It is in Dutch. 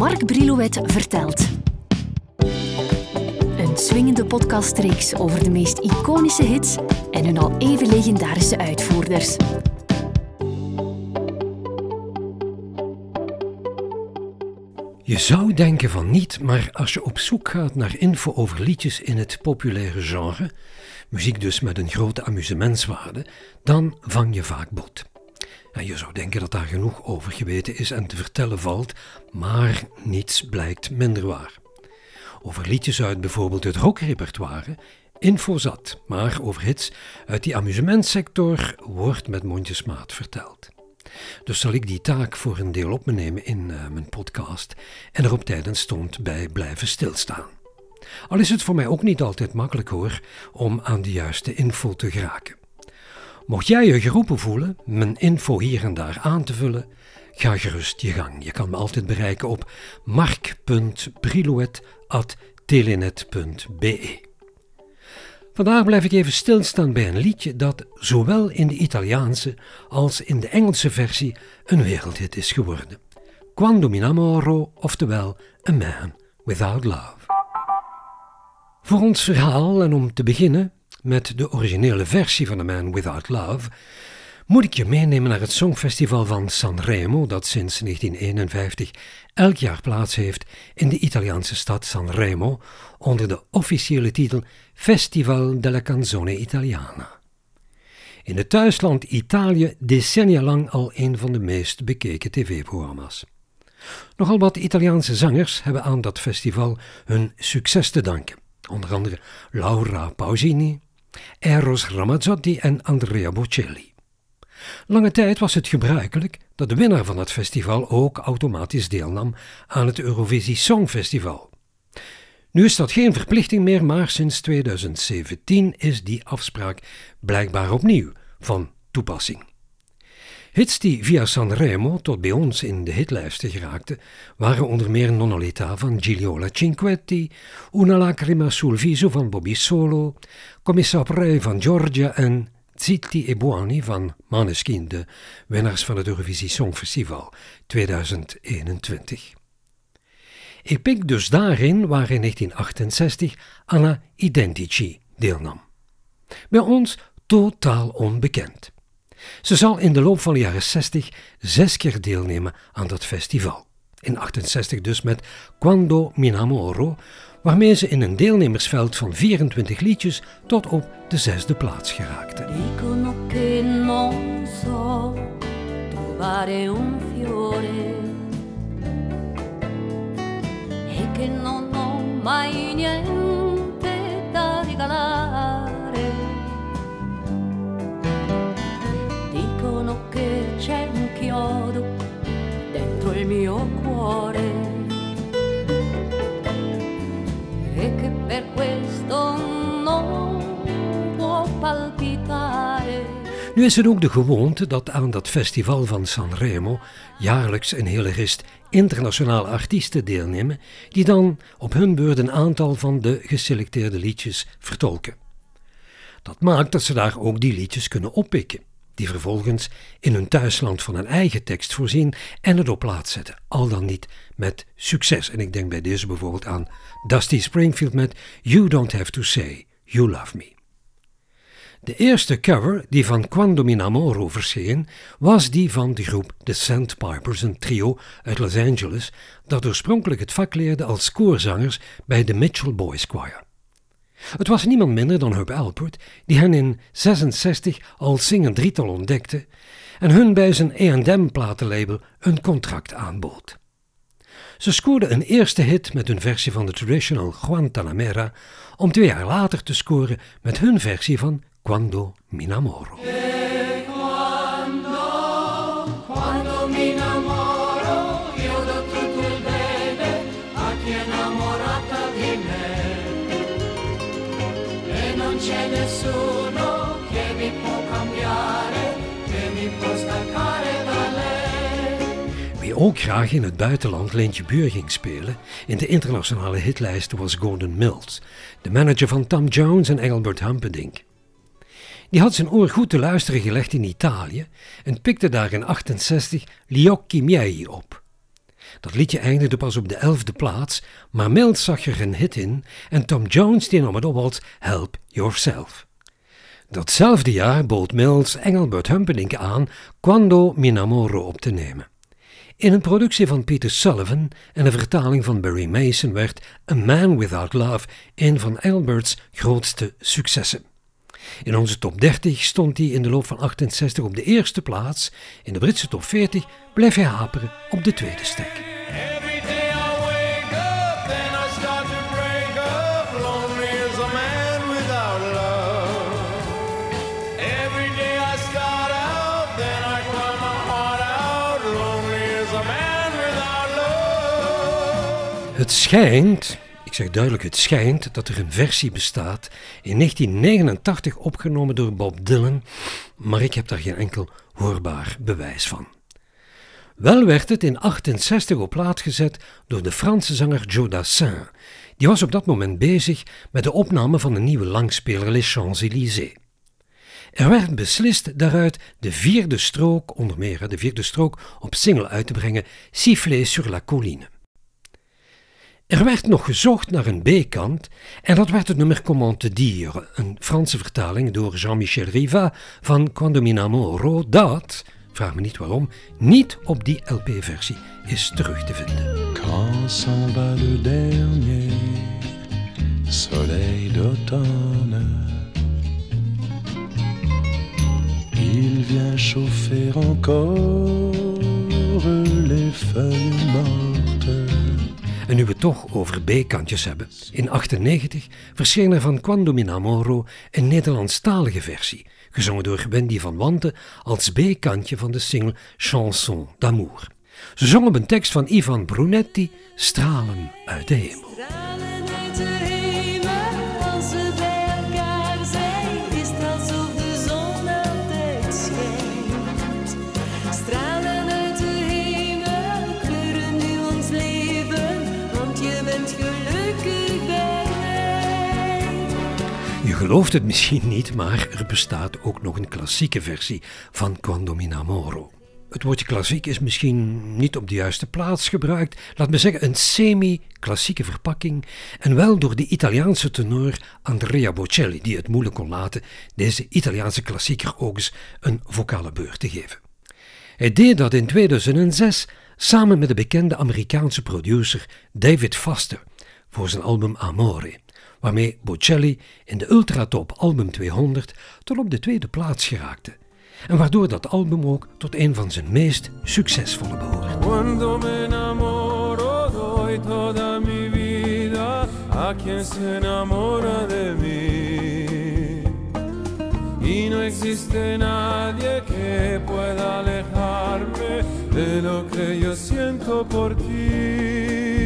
Mark Brilouet vertelt. Een swingende podcastreeks over de meest iconische hits en hun al even legendarische uitvoerders. Je zou denken van niet, maar als je op zoek gaat naar info over liedjes in het populaire genre, muziek dus met een grote amusementswaarde, dan vang je vaak bot. En je zou denken dat daar genoeg over geweten is en te vertellen valt, maar niets blijkt minder waar. Over liedjes uit bijvoorbeeld het rockrepertoire, info zat, maar over hits uit die amusementsector wordt met mondjesmaat verteld. Dus zal ik die taak voor een deel op me nemen in uh, mijn podcast en er op tijd en stond bij blijven stilstaan. Al is het voor mij ook niet altijd makkelijk hoor om aan de juiste info te geraken. Mocht jij je geroepen voelen mijn info hier en daar aan te vullen, ga gerust je gang. Je kan me altijd bereiken op mark.brilouet.telenet.be. Vandaag blijf ik even stilstaan bij een liedje dat zowel in de Italiaanse als in de Engelse versie een wereldhit is geworden. Quando mi innamoro, oftewel A Man Without Love. Voor ons verhaal en om te beginnen met de originele versie van A Man Without Love, moet ik je meenemen naar het Songfestival van Sanremo, dat sinds 1951 elk jaar plaats heeft in de Italiaanse stad Sanremo onder de officiële titel Festival della Canzone Italiana. In het thuisland Italië decennia lang al een van de meest bekeken tv-programma's. Nogal wat Italiaanse zangers hebben aan dat festival hun succes te danken. Onder andere Laura Pausini, Eros Ramazzotti en Andrea Bocelli. Lange tijd was het gebruikelijk dat de winnaar van het festival ook automatisch deelnam aan het Eurovisie Songfestival. Nu is dat geen verplichting meer, maar sinds 2017 is die afspraak blijkbaar opnieuw van toepassing. Hits die via Sanremo tot bij ons in de hitlijsten geraakten, waren onder meer Nonnolita van Gigliola Cinquetti, Una lacrima sul viso van Bobby Solo, Come van Giorgia en Zitti e Buoni van Maneskin, de winnaars van het Eurovisie Songfestival 2021. Ik pik dus daarin waar in 1968 Anna Identici deelnam. Bij ons totaal onbekend. Ze zal in de loop van de jaren 60 zes keer deelnemen aan dat festival. In 68 dus met Quando mi innamoro, waarmee ze in een deelnemersveld van 24 liedjes tot op de zesde plaats geraakte. Fiore e mai niente da regalare. Nu is het ook de gewoonte dat aan dat festival van Sanremo jaarlijks een hele rist internationale artiesten deelnemen, die dan op hun beurt een aantal van de geselecteerde liedjes vertolken. Dat maakt dat ze daar ook die liedjes kunnen oppikken, die vervolgens in hun thuisland van een eigen tekst voorzien en het op plaats zetten, al dan niet met succes. En ik denk bij deze bijvoorbeeld aan Dusty Springfield met You Don't Have to Say You Love Me. De eerste cover die van Quando mi innamoro verscheen, was die van de groep The Sandpipers, een trio uit Los Angeles dat oorspronkelijk het vak leerde als koorzangers bij de Mitchell Boys Choir. Het was niemand minder dan Herb Alpert die hen in 66 al zingend drietal ontdekte en hun bij zijn A&M platenlabel een contract aanbood. Ze scoorden een eerste hit met hun versie van de traditional Guantanamera, om twee jaar later te scoren met hun versie van Quando mi innamoro. Quando mi innamoro io do tutto il bene a chi è innamorata di me e non c'è nessuno che mi può cambiare, che mi può staccare da lei. Wie ook graag in het buitenland Leentje Buur ging spelen, in de internationale hitlijsten was Gordon Mills, de manager van Tom Jones en Engelbert Humperdinck. Die had zijn oor goed te luisteren gelegd in Italië en pikte daar in 68 Gli occhi op. Dat liedje eindigde pas op de elfde plaats, maar Mills zag er een hit in en Tom Jones die nam het op als Help Yourself. Datzelfde jaar bood Mills Engelbert Humperdinck aan Quando mi namoro op te nemen. In een productie van Peter Sullivan en een vertaling van Barry Mason werd A Man Without Love een van Engelbert's grootste successen. In onze top 30 stond hij in de loop van 68 op de eerste plaats. In de Britse top 40 bleef hij haperen op de tweede stek. Het schijnt, ik zeg duidelijk het schijnt, dat er een versie bestaat in 1989 opgenomen door Bob Dylan, maar ik heb daar geen enkel hoorbaar bewijs van. Wel werd het in 68 op plaat gezet door de Franse zanger Joe Dassin. Die was op dat moment bezig met de opname van een nieuwe langspeler Les Champs-Élysées. Er werd beslist daaruit de vierde strook, onder meer de vierde strook, op single uit te brengen, Siffler sur la colline. Er werd nog gezocht naar een B-kant en dat werd het nummer Comment te dire, een Franse vertaling door Jean-Michel Riva van Quando mi dat, vraag me niet waarom, niet op die LP-versie is terug te vinden. Quand s'en va le dernier soleil d'automne, il vient chauffer encore les feuilles mortes. En nu we het toch over B-kantjes hebben. In 98 verscheen er van Quando mi namoro een Nederlandstalige versie, gezongen door Wendy van Wanten als B-kantje van de single Chanson d'amour. Ze zong op een tekst van Ivan Brunetti. Stralen uit de hemel, gelooft het misschien niet, maar er bestaat ook nog een klassieke versie van Quando mi namoro. Het woordje klassiek is misschien niet op de juiste plaats gebruikt. Laat me zeggen, een semi-klassieke verpakking. En wel door de Italiaanse tenor Andrea Bocelli, die het moeilijk kon laten deze Italiaanse klassieker ook eens een vocale beurt te geven. Hij deed dat in 2006 samen met de bekende Amerikaanse producer David Foster voor zijn album Amore, waarmee Bocelli in de Ultratop Album 200 tot op de tweede plaats geraakte. En waardoor dat album ook tot een van zijn meest succesvolle behoort. Y no existe nadie que pueda alejarme de lo que yo siento por ti.